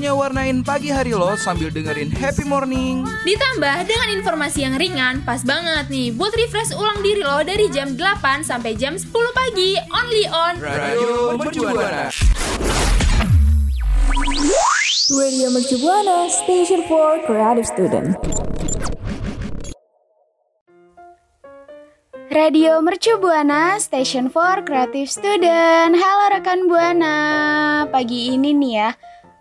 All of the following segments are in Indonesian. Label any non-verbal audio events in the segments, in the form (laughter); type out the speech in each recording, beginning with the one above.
waktunya warnain pagi hari lo sambil dengerin happy morning. Ditambah dengan informasi yang ringan, pas banget nih buat refresh ulang diri lo dari jam 8 sampai jam 10 pagi, only on Radio Mercubuana. Radio Mercu Buana, Station for Creative Student. Radio Mercu Buana, Station for Creative Student. Halo rekan Buana, pagi ini nih ya,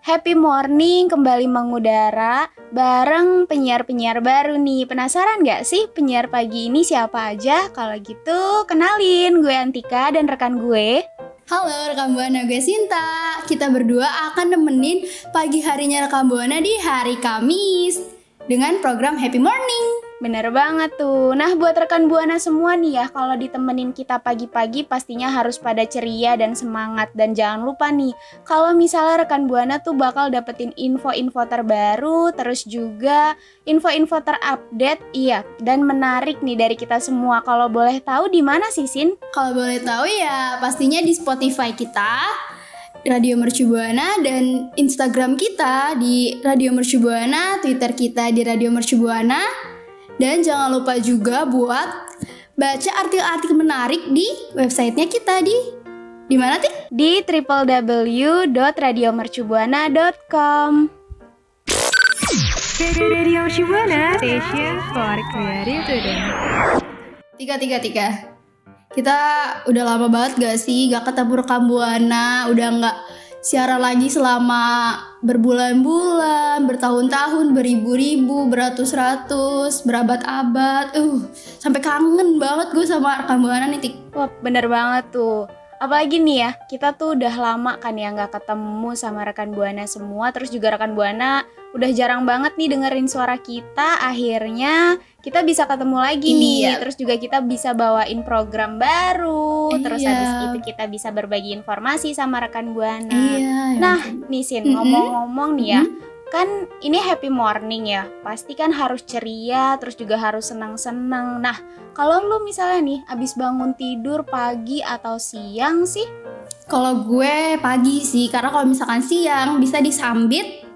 happy morning kembali mengudara bareng penyiar-penyiar baru nih. Penasaran gak sih penyiar pagi ini siapa aja? Kalau gitu kenalin, gue Antika dan rekan gue. Halo rekan Buana, gue Sinta. Kita berdua akan nemenin pagi harinya rekan Buana di hari Kamis dengan program Happy Morning. Bener banget tuh. Nah, buat rekan Buana semua nih ya, kalau ditemenin kita pagi-pagi pastinya harus pada ceria dan semangat. Dan jangan lupa nih, kalau misalnya rekan Buana tuh bakal dapetin info-info terbaru, terus juga info-info terupdate, iya, dan menarik nih dari kita semua. Kalau boleh tahu di mana sih, Sin? Kalau boleh tahu ya pastinya di Spotify kita, Radio Mercu Buana dan Instagram kita di Radio Mercu Buana, Twitter kita di Radio Mercu Buana. Dan jangan lupa juga buat baca artikel-artikel menarik di websitenya kita di di mana tik? Di www.radiomercubuana.com. Radio Shibuana Station for Creative. Tiga tiga tiga. Kita udah lama banget gak sih gak ketemu rekam buana, udah nggak siaran lagi selama berbulan-bulan, bertahun-tahun, beribu-ribu, beratus-ratus, berabad-abad. Uh, sampai kangen banget gue sama rekam buana nih tik. Wah, bener banget tuh. Apalagi nih ya, kita tuh udah lama kan ya nggak ketemu sama rekan Buana semua. Terus juga rekan Buana udah jarang banget nih dengerin suara kita. Akhirnya kita bisa ketemu lagi nih. Iya. Terus juga kita bisa bawain program baru. Terus Iya. habis itu kita bisa berbagi informasi sama rekan Buana. Iya. Nah, nih Sin, Mm-mm. ngomong-ngomong nih ya. Kan ini happy morning ya. Pasti kan harus ceria, terus juga harus senang-senang. Nah, kalau lu misalnya nih abis bangun tidur pagi atau siang sih, Kalau gue pagi sih, karena kalau misalkan siang bisa disambit,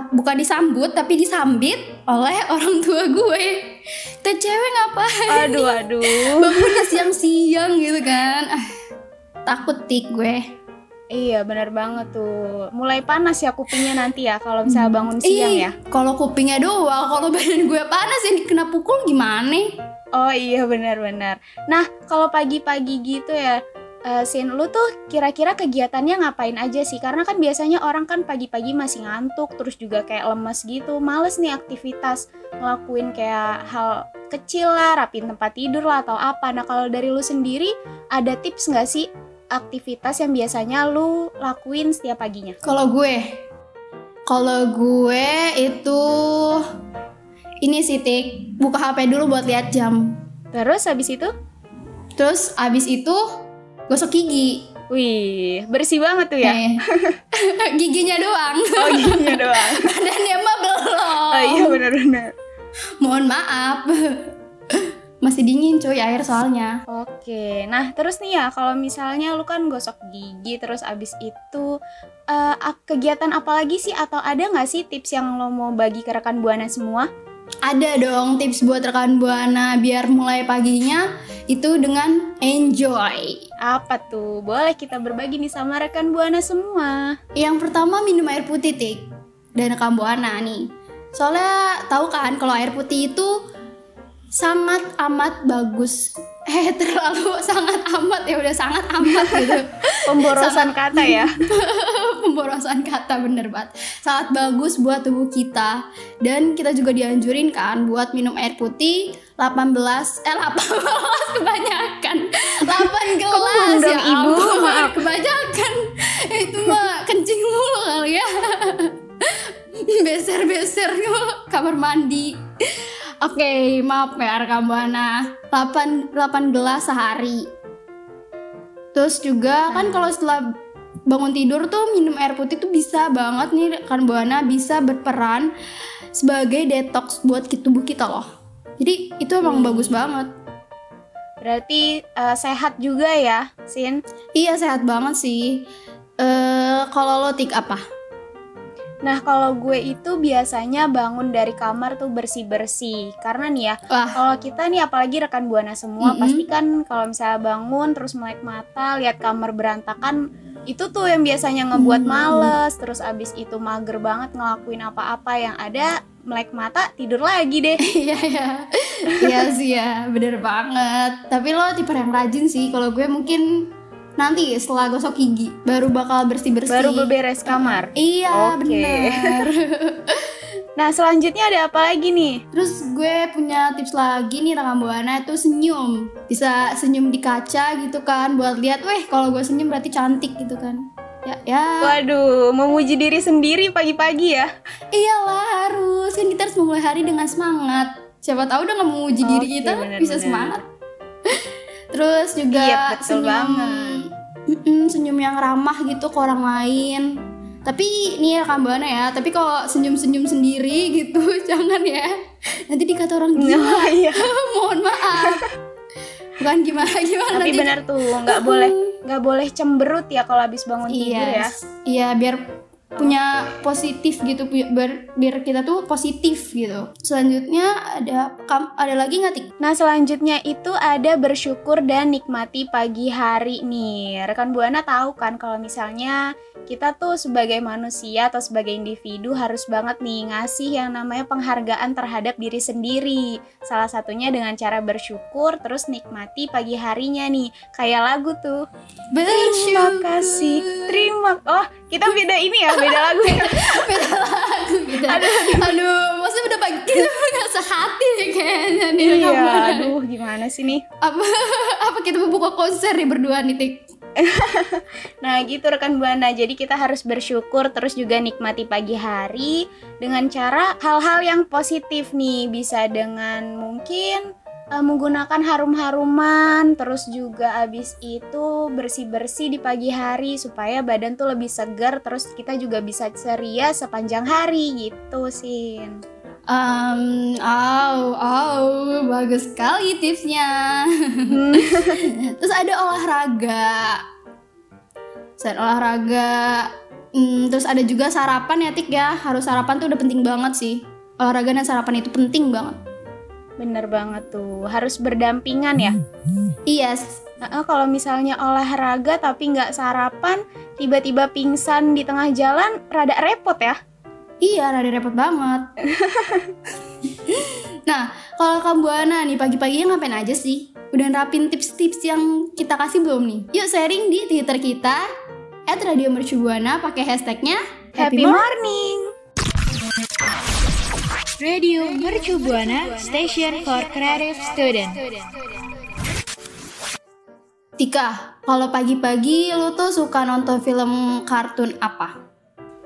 bukan disambut tapi disambit oleh (laughs) orang tua gue. Teh cewek ngapain? aduh aduh. (laughs) Bangunnya siang-siang gitu kan. Ah, takut tik gue. iya bener banget tuh. Mulai panas ya kupingnya nanti ya kalau misalnya bangun siang Ih, ya. Kalau kupingnya doang, kalau (laughs) badan gue panas yang kena pukul gimana? Oh iya benar-benar. Nah kalau pagi-pagi gitu ya, eh, Sin, lu tuh kira-kira kegiatannya ngapain aja sih? Karena kan biasanya orang kan pagi-pagi masih ngantuk, terus juga kayak lemes gitu, males nih aktivitas ngelakuin kayak hal kecil lah, rapin tempat tidur lah atau apa. Nah kalau dari lu sendiri ada tips nggak sih aktivitas yang biasanya lu lakuin setiap paginya? Kalau gue, kalau gue itu ini sih tik buka HP dulu buat lihat jam. Terus habis itu, Terus abis itu gosok gigi. wih bersih banget tuh ya? Eh, (laughs) giginya doang. Oh giginya doang. (laughs) Badannya mah belum. Oh iya benar-benar. Mohon maaf. Masih dingin cuy air soalnya. Oke, nah terus nih ya kalau misalnya lu kan gosok gigi terus abis itu ak- kegiatan apa lagi sih atau ada nggak sih tips yang lo mau bagi ke rekan buana semua? Ada dong tips buat rekan Buana biar mulai paginya itu dengan enjoy. Apa tuh? Boleh kita berbagi nih sama rekan buana semua. Yang pertama minum air putih tik dan rekan Buana nih. Soalnya tahu kan kalau air putih itu sangat amat bagus. (laughs) Eh terlalu sangat amat ya udah sangat amat gitu. (laughs) Pemborosan kata ya. (laughs) Pemborosan kata bener banget. Sangat bagus buat tubuh kita dan kita juga dianjurin kan buat minum air putih 18 eh 18 kebanyakan 8 gelas ya Ibu? ampun, Maaf. kebanyakan itu mah kencing mulu kali ya beser-beser ke kamar mandi Oke, maaf ya rekam buana 8, 8 gelas sehari Terus juga kan kalau setelah bangun tidur tuh minum air putih tuh bisa banget nih rekan buana bisa berperan sebagai detox buat tubuh kita loh. Jadi itu emang bagus banget. Berarti eh, sehat juga ya, Sin. Iya sehat banget sih. Eh kalau lo tik apa? Nah, kalau gue itu biasanya bangun dari kamar tuh bersih-bersih. Karena nih ya, kalau kita nih apalagi rekan Buana semua, Mm-mm. pasti kan kalau misalnya bangun terus melek mata, lihat kamar berantakan, itu tuh yang biasanya ngebuat Hmm. males, terus abis itu mager banget ngelakuin apa-apa yang ada melek mata tidur lagi deh. (laughs) iya iya. Iya sih ya, bener banget. Tapi lo tipe yang rajin sih. Kalau gue mungkin nanti setelah gosok gigi baru bakal bersih-bersih. Baru beberes kamar. Iya, Oke. bener. (laughs) Nah, selanjutnya ada apa lagi nih? Terus gue punya tips lagi nih rekam buana itu senyum. Bisa senyum di kaca gitu kan buat lihat, weh kalau gue senyum berarti cantik gitu kan. Ya, ya. Waduh, memuji diri sendiri pagi-pagi ya. Iyalah harus kan kita harus memulai hari dengan semangat. Siapa tahu udah memuji diri Oke, kita benar, bisa benar. semangat. (laughs) Terus juga Iya, betul banget. Mm-mm, senyum yang ramah gitu ke orang lain. Tapi ini ya buana ya, tapi kalau senyum-senyum sendiri gitu (laughs) jangan ya. Nanti dikata orang gila. Oh, iya. (laughs) Mohon maaf. Bukan gimana (laughs) gimana Tapi nanti- benar tuh, nggak boleh nggak boleh cemberut ya kalau habis bangun tidur ya. Iya, iya biar punya positif gitu biar biar kita tuh positif gitu. Selanjutnya ada kam- ada lagi nggak tik? Nah selanjutnya itu ada bersyukur dan nikmati pagi hari nih Rekan Buana tahu kan kalau misalnya kita tuh sebagai manusia atau sebagai individu harus banget nih ngasih yang namanya penghargaan terhadap diri sendiri Salah satunya dengan cara bersyukur terus nikmati pagi harinya nih Kayak lagu tuh Terima kasih Terima Oh kita beda ini ya beda lagu ya (laughs) beda lagu gitu. Aduh, aduh, maksudnya udah pagi kita (laughs) nggak sehati nih kayaknya nih. Iya aduh gimana sih nih Apa (laughs) apa kita mau buka konser nih berdua nih tik? Nah gitu rekan Buana, jadi kita harus bersyukur terus juga nikmati pagi hari dengan cara hal-hal yang positif nih bisa dengan mungkin eh, menggunakan harum-haruman terus juga abis itu bersih-bersih di pagi hari supaya badan tuh lebih segar terus kita juga bisa ceria sepanjang hari gitu Sin. Um, oh, oh, bagus sekali tipsnya. (laughs) Terus ada olahraga. Selain olahraga, hmm, terus ada juga sarapan ya Tik ya. Harus sarapan tuh udah penting banget sih. Olahraga dan sarapan itu penting banget. Bener banget tuh, harus berdampingan ya. Iya, Heeh, kalau misalnya olahraga tapi nggak sarapan, tiba-tiba pingsan di tengah jalan, rada repot ya. iya, rada repot banget. (laughs) nah, kalau kamu Buana nih pagi-pagi ngapain aja sih? Udah nerapin tips-tips yang kita kasih belum nih? Yuk sharing di Twitter kita at Radio Mercubuana pakai hashtagnya Happy morning. Radio Mercu Buana Station for Creative Student. Tika, kalau pagi-pagi lu tuh suka nonton film kartun apa?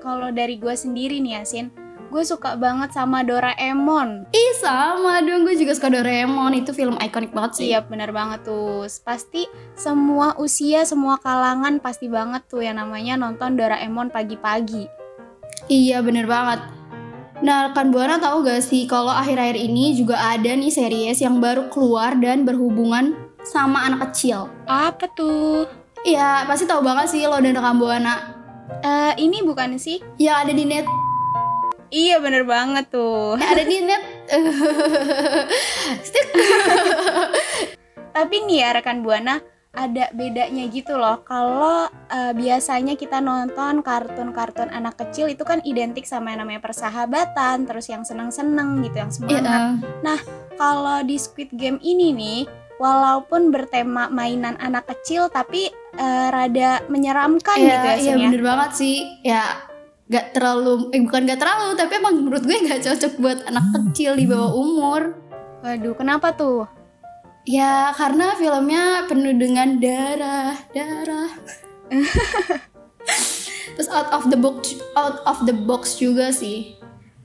Kalau dari gue sendiri nih Yasin, gue suka banget sama Doraemon. Ih sama dong, gue juga suka Doraemon, itu film ikonik banget sih. Iya bener banget tuh. Pasti semua usia, semua kalangan pasti banget tuh yang namanya nonton Doraemon pagi-pagi. Iya bener banget. Nah, rekan Buana tahu gak sih kalau akhir-akhir ini juga ada nih series yang baru keluar dan berhubungan sama anak kecil. Apa tuh? Iya, pasti tahu banget sih lo dan rekan Buana. Eh ini bukan sih? Yang ada di net, Iya bener banget tuh. yang (laughs) ada di net. Tapi nih ya rekan Buana, ada bedanya gitu loh. Kalau eh, biasanya kita nonton kartun-kartun anak kecil itu kan identik sama yang namanya persahabatan, terus yang seneng-seneng gitu, yang semangat. Kalau di Squid Game ini nih, walaupun bertema mainan anak kecil, tapi eh, rada menyeramkan Iya, gitu ya, iya ya. bener banget sih. Ya gak terlalu, eh bukan gak terlalu, tapi emang menurut gue gak cocok buat anak kecil di bawah umur. Waduh, kenapa tuh? Ya karena filmnya penuh dengan darah, darah. (laughs) Terus out of the box, out of the box juga sih.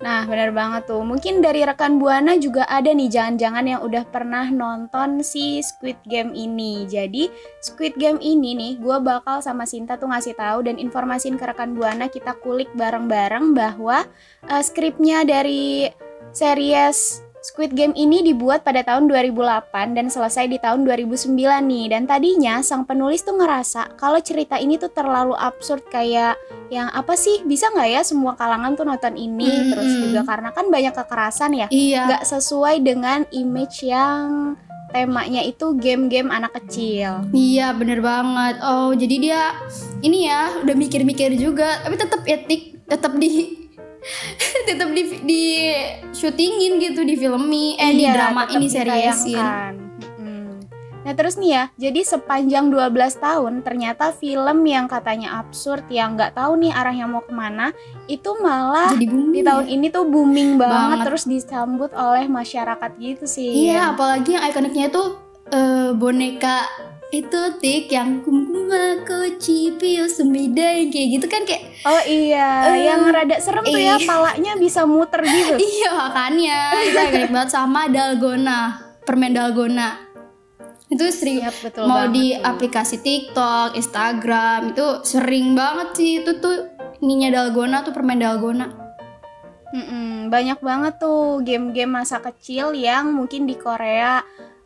Nah, benar banget tuh. Mungkin dari rekan Buana juga ada nih jangan-jangan yang udah pernah nonton si Squid Game ini. Jadi, Squid Game ini nih, gue bakal sama Sinta tuh ngasih tahu dan informasiin ke rekan Buana kita kulik bareng-bareng bahwa eh, skripnya dari series Squid Game ini dibuat pada tahun 2008 dan selesai di tahun 2009 nih. Dan tadinya sang penulis tuh ngerasa kalau cerita ini tuh terlalu absurd kayak yang apa sih bisa nggak ya semua kalangan tuh nonton ini Mm-mm. terus juga karena kan banyak kekerasan ya Iya. nggak sesuai dengan image yang temanya itu game-game anak kecil Iya bener banget. Oh jadi dia ini ya udah mikir-mikir juga, tapi tetap etik, tetap di (laughs) tetap di di syutingin gitu di filmi eh di Iya, drama tetap ini. Mm-mm. Nah terus nih ya, jadi sepanjang 12 tahun ternyata film yang katanya absurd yang nggak tahu nih arahnya mau ke mana itu malah Jadi booming. di tahun ya. ini tuh booming banget, Banget. terus disambut oleh masyarakat gitu sih. Iya, apalagi yang ikoniknya itu eh, boneka itu tik yang kumkuma koci pio semida yang kayak gitu kan kayak Oh iya, Eh, yang rada serem tuh ya, iya. palanya bisa muter gitu. (laughs) iya makanya itu ikonik banget sama dalgona permen dalgona itu sering Yap, betul mau di tuh. aplikasi TikTok, Instagram itu sering banget sih itu tuh ininya dalgona tuh permen dalgona. Mm-mm, banyak banget tuh game-game masa kecil yang mungkin di Korea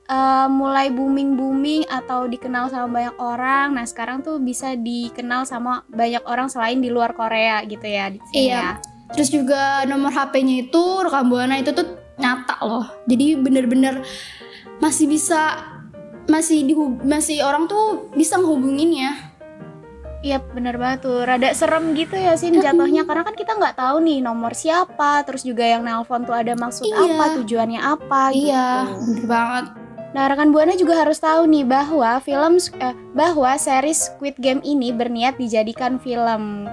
eh, mulai booming-booming atau dikenal sama banyak orang. Nah sekarang tuh bisa dikenal sama banyak orang selain di luar Korea gitu ya di sini Iya. ya. Terus juga nomor HP-nya itu rekam buana itu tuh nyata loh. Jadi bener-bener masih bisa masih di masih orang tuh bisa ngehubunginnya. Iya bener banget tuh, rada serem gitu ya sih jatuhnya karena kan kita nggak tahu nih nomor siapa, terus juga yang nelpon tuh ada maksud Iya. apa, tujuannya apa Iya, gitu. bener banget. Nah, rekan Buana juga harus tahu nih bahwa film eh, bahwa series Squid Game ini berniat dijadikan film.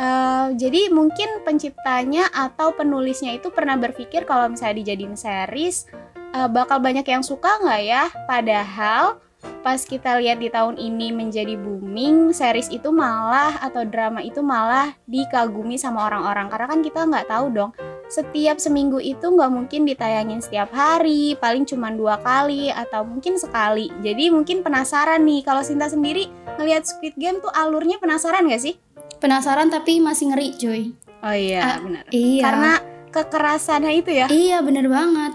Eh, jadi mungkin penciptanya atau penulisnya itu pernah berpikir kalau misalnya dijadiin series eh, bakal banyak yang suka nggak ya? Padahal pas kita lihat di tahun ini menjadi booming, series itu malah atau drama itu malah dikagumi sama orang-orang karena kan kita nggak tahu dong setiap seminggu itu nggak mungkin ditayangin setiap hari, paling cuma dua kali atau mungkin sekali. Jadi mungkin penasaran nih, kalau Sinta sendiri ngelihat Squid Game tuh alurnya penasaran gak sih? Penasaran tapi masih ngeri, cuy. Oh iya, Ah, benar. Iya. Karena kekerasannya itu ya. Iya, bener banget.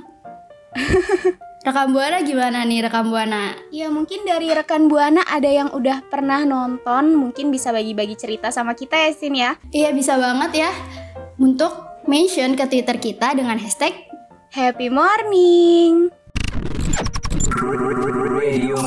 (laughs) rekam buana gimana nih rekam buana? Ya mungkin dari rekan Buana ada yang udah pernah nonton, mungkin bisa bagi-bagi cerita sama kita ya Sin ya. Iya bisa banget ya untuk mention ke Twitter kita dengan hashtag Happy morning. Radio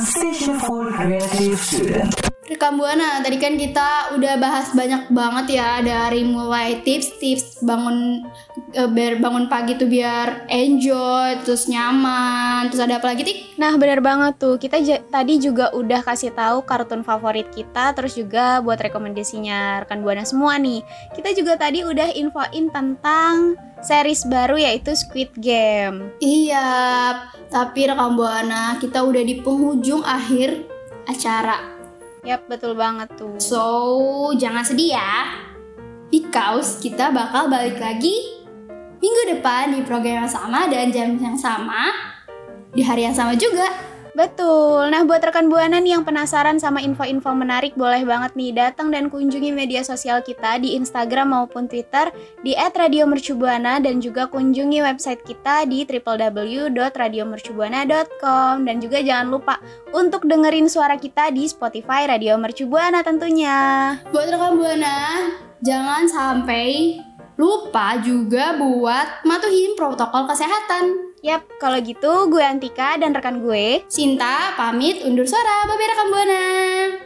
Station for Creative Student. Rekam Buana. Tadi kan kita udah bahas banyak banget ya dari mulai tips-tips bangun eh, biar bangun pagi tuh biar enjoy, terus nyaman, terus ada apa lagi tik? Nah bener banget tuh, kita tadi juga udah kasih tahu kartun favorit kita, terus juga buat rekomendasinya rekan Buana semua nih. Kita juga tadi udah infoin tentang series baru yaitu Squid Game. Iya, tapi rekam Buana kita udah di penghujung akhir acara. Yap betul banget tuh. So, jangan sedih ya. Because kita bakal balik lagi minggu depan di program yang sama dan jam yang sama di hari yang sama juga. Betul. Nah, buat rekan Buana nih yang penasaran sama info-info menarik, boleh banget nih datang dan kunjungi media sosial kita di Instagram maupun Twitter di @radiomercubuana dan juga kunjungi website kita di www.radiomercubuana.com dan juga jangan lupa untuk dengerin suara kita di Spotify Radio Mercubuana tentunya. Buat rekam Buana, jangan sampai lupa juga buat matuhin protokol kesehatan. Yap, kalau gitu gue Antika dan rekan gue. Sinta pamit undur suara. Bye rekam Buana.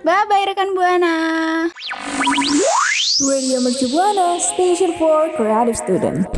Bye-bye rekan Buana. Radio Mercubuana Station for Creative Student.